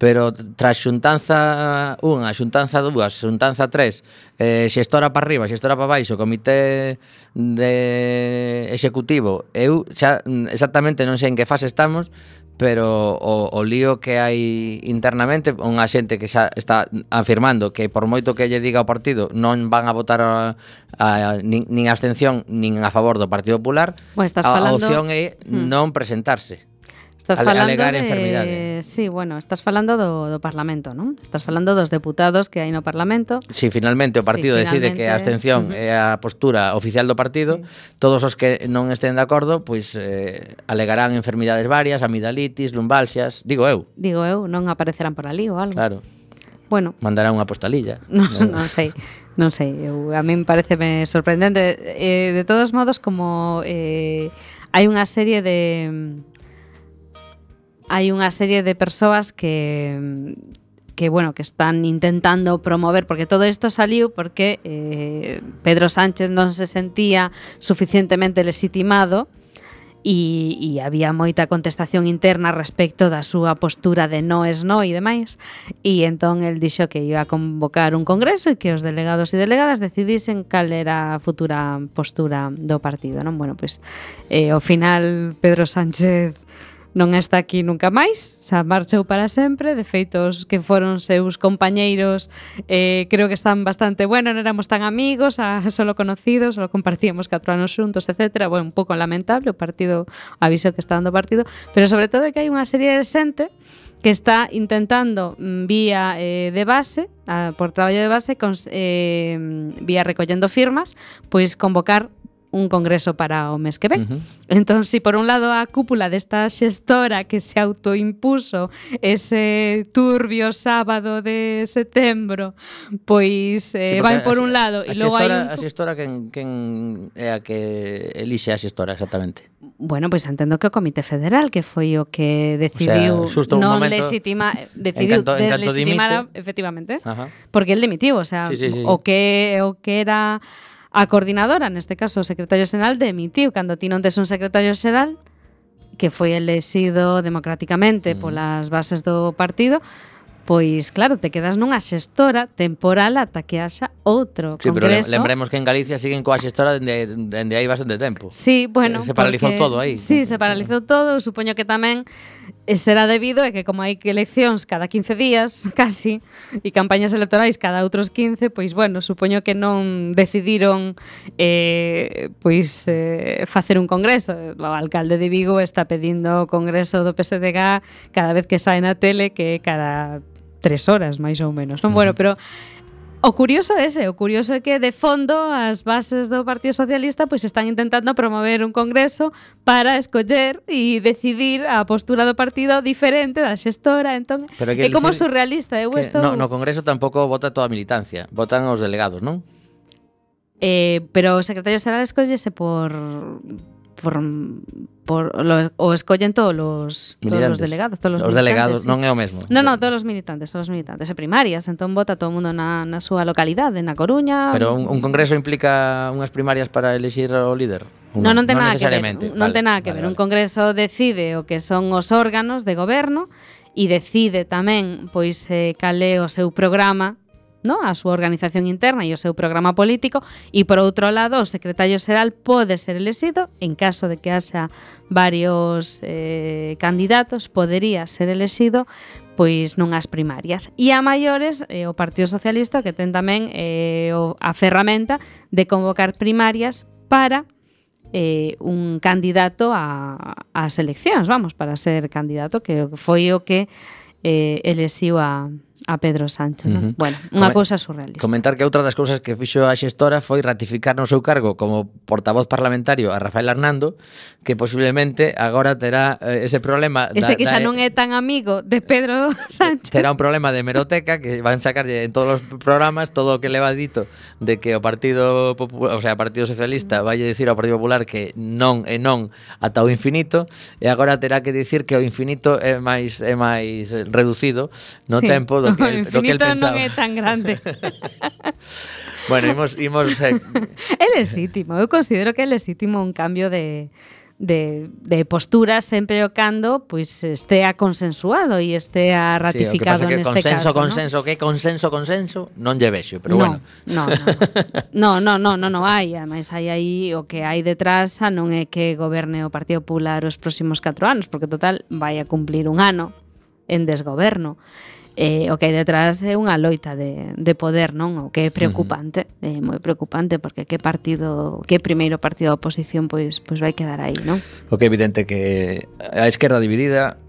pero tras xuntanza 1, xuntanza 2, xuntanza 3, eh, xestora para arriba, xestora para baixo, comité de executivo, eu xa exactamente non sei en que fase estamos, pero o, o lío que hai internamente, unha xente que xa está afirmando que por moito que lle diga o partido non van a votar a, a, nin, nin abstención nin a favor do Partido Popular, bueno, estás a, falando... a opción é hmm. non presentarse. Estás ale, falando alegar de... enfermidade. Sí, bueno, estás falando do, do Parlamento, non? Estás falando dos deputados que hai no Parlamento. Si sí, finalmente o partido sí, finalmente... decide que a abstención uh é a postura oficial do partido, sí. todos os que non estén de acordo, pois eh, alegarán enfermidades varias, amidalitis, lumbalxias, digo eu. Digo eu, non aparecerán por ali ou algo. Claro. Bueno. Mandarán unha postalilla. Non, non sei. Non sei, eu, a min pareceme sorprendente. Eh, de todos modos, como eh, hai unha serie de hai unha serie de persoas que que bueno, que están intentando promover, porque todo isto saliu porque eh, Pedro Sánchez non se sentía suficientemente legitimado e, e había moita contestación interna respecto da súa postura de no es no e demais e entón el dixo que iba a convocar un congreso e que os delegados e delegadas decidisen cal era a futura postura do partido non? bueno, pois pues, eh, ao final Pedro Sánchez non está aquí nunca máis, xa marchou para sempre, de feito os que foron seus compañeiros eh, creo que están bastante, bueno, non éramos tan amigos, a, solo conocidos, solo compartíamos catro anos xuntos, etc. Bueno, un pouco lamentable o partido, o aviso que está dando o partido, pero sobre todo que hai unha serie de xente que está intentando mm, vía eh, de base, a, por traballo de base, cons, eh, vía recollendo firmas, pois convocar un congreso para o mes que ven. Uh -huh. Entón, si por un lado a cúpula desta xestora que se autoimpuso ese turbio sábado de setembro, pois eh, sí, vai por a, un lado e logo xestora, hai un... A xestora quen, quen é a que elixe a xestora exactamente? Bueno, pois pues, entendo que o Comité Federal que foi o que decidiu o sea, non momento, lesitima, decidiu encanto, deslegitimar efectivamente, Ajá. porque el dimitiu, o sea, sí, sí, sí. o que o que era a coordinadora, neste caso o secretario xeral, demitiu cando ti non tes un secretario xeral que foi elexido democráticamente mm. polas bases do partido, pois claro, te quedas nunha xestora temporal ata que haxa outro sí, congreso. Pero lembremos que en Galicia siguen coa xestora dende, dende hai bastante tempo. Sí, bueno. Eh, se paralizou porque, todo aí. Sí, se paralizou todo. Supoño que tamén eh, será debido a que como hai eleccións cada 15 días, casi, e campañas electorais cada outros 15, pois bueno, supoño que non decidiron eh, pois eh, facer un congreso. O alcalde de Vigo está pedindo o congreso do PSDG cada vez que sae na tele que cada tres horas, máis ou menos. Non? Bueno, pero O curioso é ese, o curioso é que de fondo as bases do Partido Socialista pois están intentando promover un congreso para escoller e decidir a postura do partido diferente da xestora, entón Pero é como surrealista, eu estou no, no congreso tampouco vota toda a militancia, votan os delegados, non? Eh, pero o secretario xeral escollese por por, por lo, o escollen todos los, todos os delegados. Todos os, os delegados, sí. non é o mesmo. Non, non, todos os militantes, todos os militantes. E primarias, entón vota todo o mundo na, na súa localidade, na Coruña. Pero un, un congreso implica unhas primarias para elixir o líder? No, non, non ten nada que ver. Non vale, ten nada que vale, ver. Vale. Un congreso decide o que son os órganos de goberno e decide tamén pois eh, cal é o seu programa no a súa organización interna e o seu programa político e por outro lado o secretario xeral pode ser elexido en caso de que haxa varios eh, candidatos podería ser elexido pois nunhas primarias. E a maiores, eh, o Partido Socialista que ten tamén eh, o, a ferramenta de convocar primarias para eh, un candidato a, ás eleccións, vamos, para ser candidato, que foi o que eh, elexiu a, a Pedro Sánchez. Uh -huh. non? Bueno, unha Come cousa surrealista. Comentar que outra das cousas que fixo a xestora foi ratificar no seu cargo como portavoz parlamentario a Rafael Hernando, que posiblemente agora terá eh, ese problema Este da, que xa da, non é tan amigo de Pedro Sánchez. Terá un problema de hemeroteca que van sacarlle en todos os programas todo o que leva dito de que o Partido Popular, o sea, o Partido Socialista mm. vai dicir ao Partido Popular que non e non ata o infinito e agora terá que dicir que o infinito é máis é máis reducido no sí. tempo do lo que, el, lo que él pensaba. non é tan grande. bueno, imos... imos eh... é lesítimo, eu considero que é lesítimo un cambio de, de, de postura sempre o cando pois estea consensuado e estea ratificado sí, que que neste consenso, caso. Consenso, ¿no? que consenso, consenso, non lle vexo, pero no, bueno. No, no, no, no, no, no hai, ademais hai aí o que hai detrás a non é que goberne o Partido Popular os próximos 4 anos, porque total vai a cumplir un ano en desgoberno eh, o que hai detrás é unha loita de, de poder, non? O que é preocupante, uh -huh. é moi preocupante porque que partido, que primeiro partido da oposición pois pois vai quedar aí, non? O que é evidente que a esquerda dividida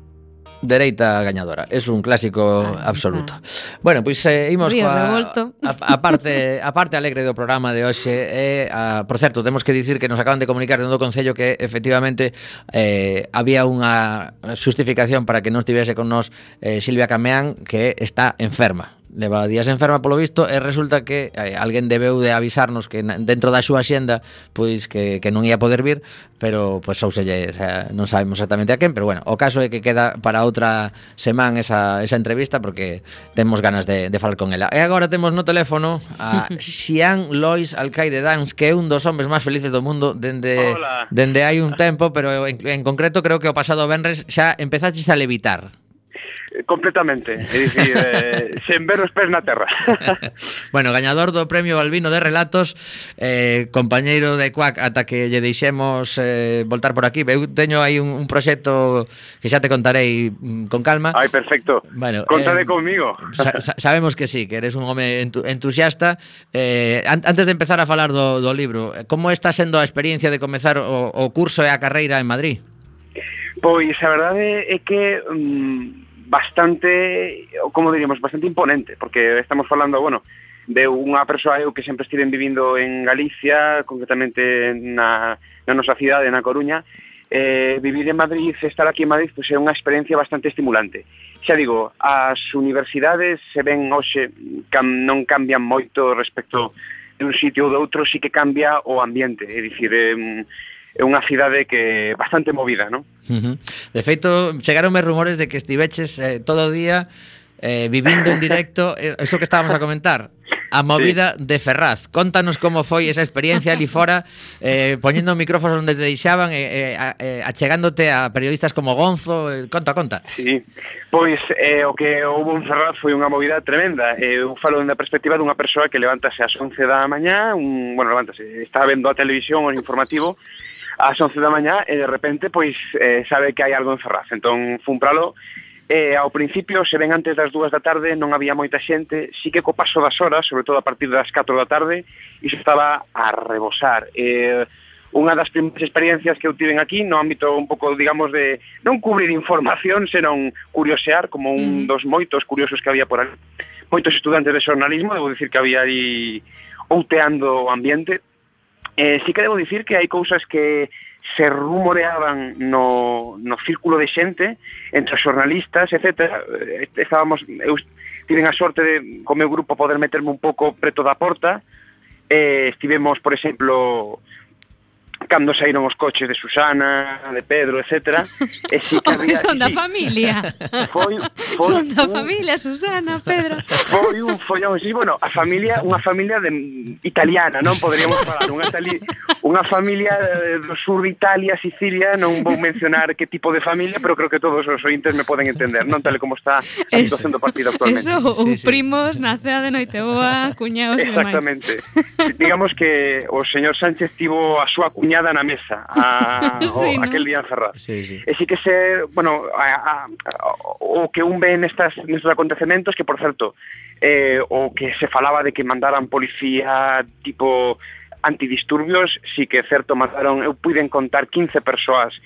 dereita gañadora. Es un clásico ah, ah. absoluto. Bueno, pois eh, imos Río coa revolto. a, a parte a parte alegre do programa de hoxe é eh, a, por certo, temos que dicir que nos acaban de comunicar dentro do concello que efectivamente eh, había unha xustificación para que non estivese con nos eh, Silvia Cameán que está enferma levaba días enferma polo visto e resulta que eh, alguén debeu de avisarnos que na, dentro da súa xenda pois que, que non ia poder vir pero pois ou selle, eh, o sea, non sabemos exactamente a quen pero bueno, o caso é que queda para outra semana esa, esa entrevista porque temos ganas de, de falar con ela e agora temos no teléfono a Xian Lois Alcaide Dans que é un dos homes máis felices do mundo dende, Hola. dende hai un tempo pero en, en concreto creo que o pasado venres xa empezaches a levitar Completamente, é dicir, eh, sen ver os pés na terra. bueno, gañador do Premio Balbino de Relatos, eh, compañeiro de Cuac, ata que lle deixemos eh, voltar por aquí. Eu teño aí un, un proxecto que xa te contarei mm, con calma. Ai, perfecto. Bueno, Contade eh, comigo. Sa sa sabemos que sí, que eres un home entu entusiasta. Eh, an antes de empezar a falar do, do libro, como está sendo a experiencia de comezar o, o curso e a carreira en Madrid? Pois a verdade é que... Mm, bastante, como diríamos, bastante imponente, porque estamos falando, bueno, de unha persoa eu que sempre estiven vivindo en Galicia, concretamente na, na nosa cidade, na Coruña, eh, vivir en Madrid, estar aquí en Madrid, pois é unha experiencia bastante estimulante. Xa digo, as universidades se ven hoxe, cam, non cambian moito respecto de un sitio ou de outro, sí que cambia o ambiente, é dicir, eh, é unha cidade que bastante movida, non? Uh -huh. De feito, chegaronme rumores de que estiveches eh, todo o día eh, vivindo en directo eh, eso que estábamos a comentar a movida sí. de Ferraz. Contanos como foi esa experiencia ali fora, eh, poñendo micrófonos onde te deixaban, eh, eh, eh, achegándote a periodistas como Gonzo, eh, conta, conta. Sí, pois eh, o que houve en Ferraz foi unha movida tremenda. Eh, eu falo da perspectiva dunha persoa que levántase ás 11 da mañá, un, bueno, levántase, está vendo a televisión, o informativo, ás 11 da mañá e de repente pois eh, sabe que hai algo en Ferraz. Entón fun pralo lo eh, ao principio, se ven antes das dúas da tarde non había moita xente, sí que co paso das horas, sobre todo a partir das 4 da tarde, iso estaba a rebosar. Eh, unha das primeiras experiencias que eu tiven aquí no ámbito un pouco, digamos, de non cubrir información, senón curiosear como un mm. dos moitos curiosos que había por ali. Moitos estudantes de xornalismo, debo dicir que había ali outeando o ambiente, Eh, sí que debo dicir que hai cousas que se rumoreaban no, no círculo de xente, entre os xornalistas, etc. Eh, estábamos, eu tiven a sorte de, co meu grupo, poder meterme un pouco preto da porta. Eh, estivemos, por exemplo, cando saíron os coches de Susana, de Pedro, etc. E si que había, son da sí, familia. Foi, foi son da un, familia, Susana, Pedro. Foi un follón, sí, bueno, a familia, unha familia de, italiana, non poderíamos falar, unha, tali, unha familia do sur de Italia, Sicilia, non vou mencionar que tipo de familia, pero creo que todos os ointes me poden entender, non tal como está a situación do partido actualmente. Eso, sí, sí. primos, nacea de Noiteboa, cuñados e demais. Exactamente. Digamos que o señor Sánchez tivo a súa cuñada na mesa a, sí, o, ¿no? aquel día en Ferraz. Sí, sí. E sí que se, bueno, a, a, a, o que un ve nestas, nestes acontecementos, que por certo, eh, o que se falaba de que mandaran policía tipo antidisturbios, sí que é certo, mataron, eu eh, puiden contar 15 persoas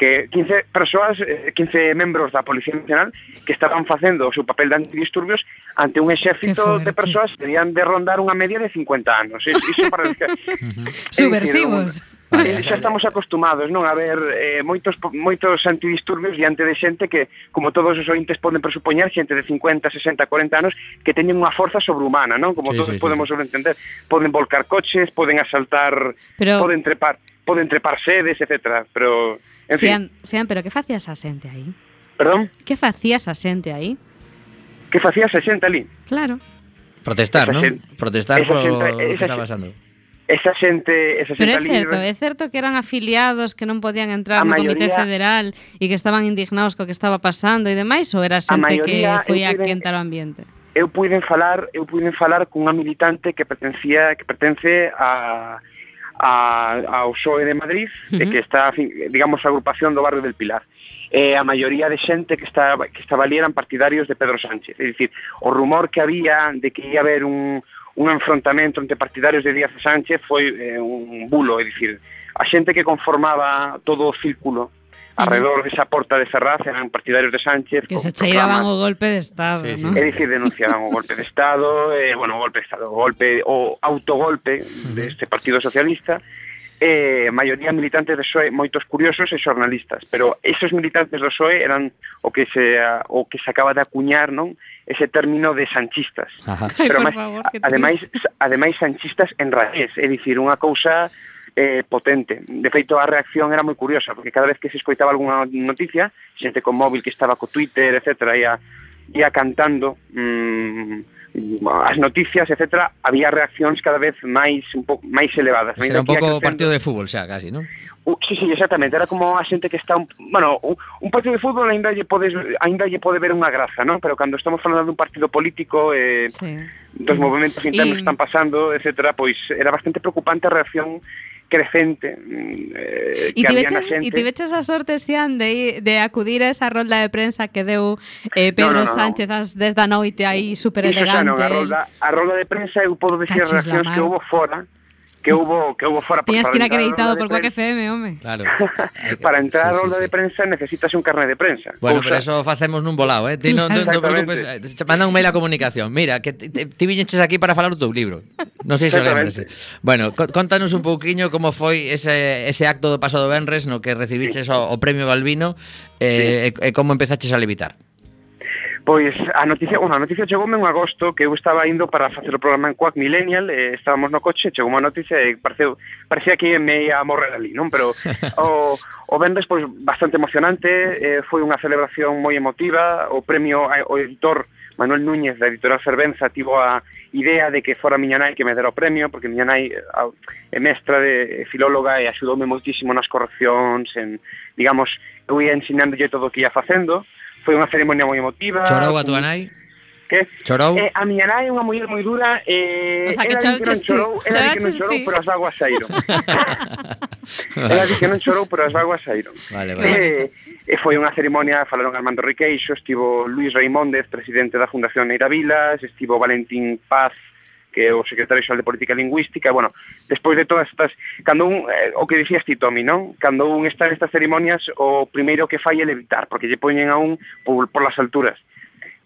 que 15 persoas, 15 eh, membros da Policía Nacional que estaban facendo o seu papel de antidisturbios ante un exército de persoas que tenían de rondar unha media de 50 anos. Iso para... que... Subversivos. Vale, xa estamos acostumados non a ver eh, moitos moitos antidisturbios diante de xente que, como todos os ointes poden presupoñar, xente de 50, 60, 40 anos que teñen unha forza sobrehumana, non? Como sí, todos sí, podemos sí. sobreentender. poden volcar coches, poden asaltar, Pero... poden trepar, poden trepar sedes, etcétera, pero en sean, fin. sean, pero que facía esa xente aí? Perdón? Que facía esa xente aí? Que facía esa xente ali? Claro. Protestar, non? Protestar por o que está pasando. Xente, esa xente, esa xente Pero é certo, libre, é certo que eran afiliados que non podían entrar no maioría, Comité Federal e que estaban indignados co que estaba pasando e demais, ou era xente maioría, que foi a quentar o ambiente? Eu puiden falar, eu puiden falar cunha militante que pertencía que pertence a a, ao PSOE de Madrid, uh -huh. que está, digamos, a agrupación do barrio del Pilar. Eh, a maioría de xente que estaba que estaba ali eran partidarios de Pedro Sánchez. É dicir, o rumor que había de que ia haber un, un enfrontamento entre partidarios de Díaz e Sánchez foi eh, un bulo, é dicir, a xente que conformaba todo o círculo alrededor desa porta de Ferraz eran partidarios de Sánchez que se cheiraban o golpe de Estado sí, sí. ¿no? é dicir, denunciaban o golpe de Estado eh, bueno, o golpe de Estado, o golpe o autogolpe de Partido Socialista eh, maioría militantes do PSOE, moitos curiosos e xornalistas, pero esos militantes do PSOE eran o que se o que se acaba de acuñar, non? ese término de sanchistas. Ajá. Pero Ay, máis, favor, ademais, ademais sanchistas en raíz, é dicir, unha cousa eh, potente. De feito, a reacción era moi curiosa, porque cada vez que se escoitaba algunha noticia, xente con móvil que estaba co Twitter, etc., ia, ia cantando... Mmm, as noticias, etcétera, había reaccións cada vez máis un pouco máis elevadas. Pois era un pouco partido de fútbol xa, casi, non? Uh, sí, sí, exactamente, era como a xente que está un, bueno, un, un partido de fútbol ainda lle podes ainda lle pode ver unha graza, non? Pero cando estamos falando dun partido político eh sí. dos movimentos internos y... están pasando, etcétera, pois era bastante preocupante a reacción crecente. Mm, eh, e, tiveches, e tiveches a sorte, Xian, de, de acudir a esa rolda de prensa que deu eh, Pedro no, no, no, Sánchez no. 10 da noite aí super elegante. Iso xa non, a rolda, a rolda de prensa eu podo decir as reaccións que houve fora, que hubo que hubo fuera Tienes que ir acreditado por Quack FM, home. Claro. para entrar a sí, sí, rolda sí. de prensa necesitas un carnet de prensa. Bueno, Usa. pero eso facemos nun volado, eh? Ti non, non, non preocupes, eh, manda un mail a comunicación. Mira, que ti viñeches aquí para falar do teu libro. Non sei se lembrese. Bueno, contanos un pouquiño como foi ese, ese acto do pasado Benres no que recibiches sí. o, o premio Balbino eh, e, e eh, como empezaches a levitar. Pois a noticia, bueno, a noticia chegoume en agosto que eu estaba indo para facer o programa en Quack Millennial, e estábamos no coche, chegou unha noticia e pareceu, parecía que me ia a morrer ali, non? Pero o, o vendes pois bastante emocionante, eh, foi unha celebración moi emotiva, o premio ao editor Manuel Núñez da editora Cervenza tivo a idea de que fora miña nai que me dera o premio, porque miña nai a, é mestra de é filóloga e axudoume moitísimo nas correccións, en, digamos, eu ia ensinándolle todo o que ia facendo, foi unha ceremonia moi emotiva. Chorou a tua nai? Que? Chorou? Eh, a miña nai é unha muller moi dura, eh, o sea, que ela di que non chorou, ela di que non chorou, pero as aguas saíron. ela di que non chorou, pero as aguas saíron. Vale, vale. Eh, e foi unha cerimonia, falaron Armando Riqueixo, estivo Luis Raimóndez, presidente da Fundación Neira Vilas, estivo Valentín Paz, que é o secretario xeral de Política Lingüística, bueno, despois de todas estas, cando un, eh, o que dicías ti, Tomi, non? Cando un está nestas ceremonias, o primeiro que fai é levitar, porque lle poñen a un por, por las alturas.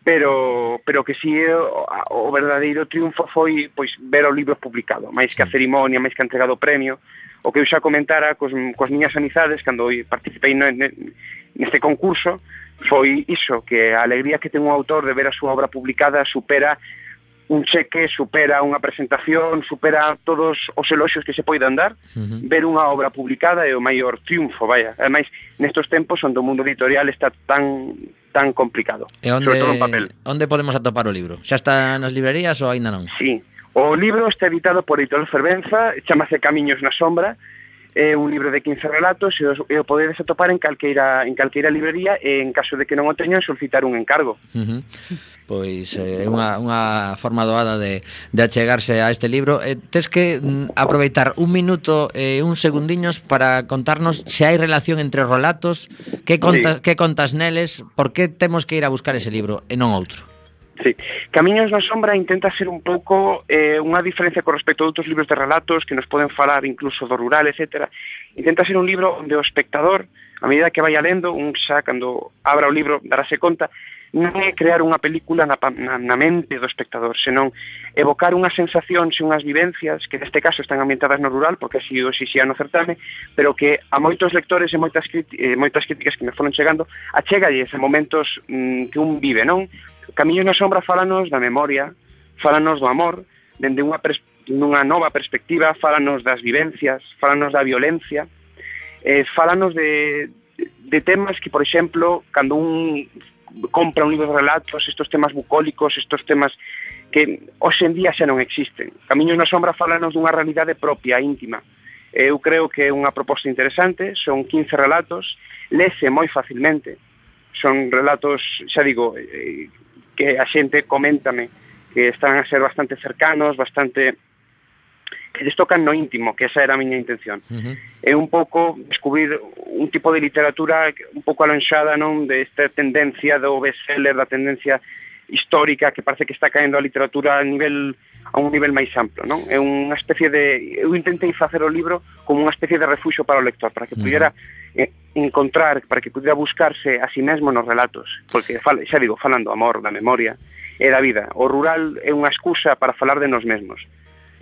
Pero pero que si sí, o, o verdadeiro triunfo foi pois ver o libro publicado, máis que a mm. cerimonia, máis que a entregado o premio, o que eu xa comentara cos, cos miñas amizades cando participei no, neste concurso, foi iso, que a alegría que ten un autor de ver a súa obra publicada supera un cheque supera unha presentación, supera todos os eloxios que se poidan dar, uh -huh. ver unha obra publicada é o maior triunfo, vaya. Ademais, nestos tempos onde o mundo editorial está tan tan complicado, e onde, sobre todo en papel. Onde podemos atopar o libro? Xa está nas librerías ou aínda non? Sí, o libro está editado por Editorial Fervenza, chamase Camiños na Sombra, é un libro de 15 relatos e, os, e o podedes atopar en calqueira, en calqueira librería e en caso de que non o teñan solicitar un encargo. Uh -huh pois eh, é eh, unha, unha forma doada de, de achegarse a este libro eh, tes que mm, aproveitar un minuto e eh, uns segundiños para contarnos se hai relación entre os relatos que contas, sí. que contas neles por que temos que ir a buscar ese libro e non outro Sí. Camiños na sombra intenta ser un pouco eh, unha diferencia con respecto a outros libros de relatos que nos poden falar incluso do rural, etc. Intenta ser un libro onde o espectador, a medida que vai lendo, un xa cando abra o libro darase conta non é crear unha película na, na, na mente do espectador, senón evocar unhas sensacións e unhas vivencias que neste caso están ambientadas no rural, porque así o xixía no certame, pero que a moitos lectores e moitas, eh, moitas críticas que me foron chegando achégalles a momentos mm, que un vive, non? Camiños na sombra falanos da memoria, falanos do amor, dende unha, nunha nova perspectiva, falanos das vivencias, falanos da violencia, eh, falanos de, de temas que, por exemplo, cando un compra un libro de relatos, estos temas bucólicos, estos temas que hoxe en día xa non existen. Camiños na sombra falanos dunha realidade propia, íntima. Eh, eu creo que é unha proposta interesante, son 15 relatos, lese moi facilmente, son relatos, xa digo, eh, que a xente coméntame que están a ser bastante cercanos, bastante que les tocan no íntimo, que esa era a miña intención. Uh -huh. É un pouco descubrir un tipo de literatura un pouco alonxada, non, de esta tendencia do bestseller, da tendencia histórica que parece que está caendo a literatura a nivel a un nivel máis amplo, non? É unha especie de eu intentei facer o libro como unha especie de refuxo para o lector, para que pudiera eh, encontrar, para que pudiera buscarse a si sí mesmo nos relatos, porque fala, xa digo, falando amor, da memoria e da vida. O rural é unha excusa para falar de nos mesmos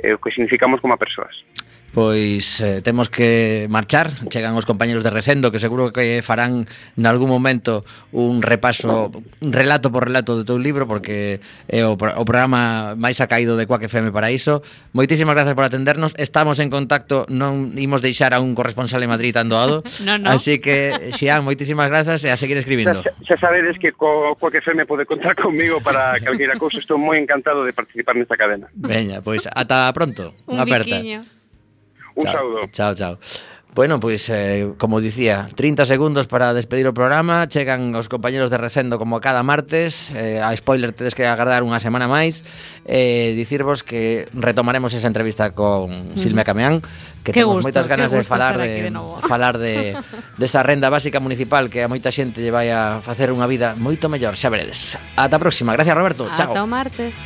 e o que significamos como persoas. Pois eh, temos que marchar, chegan os compañeros de Recendo que seguro que farán nalgún momento un repaso un relato por relato do teu libro porque é o, o programa máis acaído de Quack FM para iso. Moitísimas grazas por atendernos. Estamos en contacto, non imos deixar a un corresponsal en Madrid tan doado. no, no. Así que, Xian, moitísimas grazas e a seguir escribindo. Xa, xa sabedes que co, Coac FM pode contar comigo para calquera cousa. Estou moi encantado de participar nesta cadena. Veña, pois ata pronto. Unha aperta. Biquiño. Un chao, saúdo. Chao, chao. Bueno, pois, eh, como dicía, 30 segundos para despedir o programa. Chegan os compañeros de Recendo como cada martes. Eh, A spoiler tedes que agardar unha semana máis. Eh, Dicirvos que retomaremos esa entrevista con. Mm. Silvia Cameán Que qué temos gusto, moitas ganas de falar de, de falar de, desa renda básica municipal Que a moita xente lle vai a facer unha vida moito mellor, xa veredes. Ata a próxima, gracias Roberto, Ata chao. Ata o martes.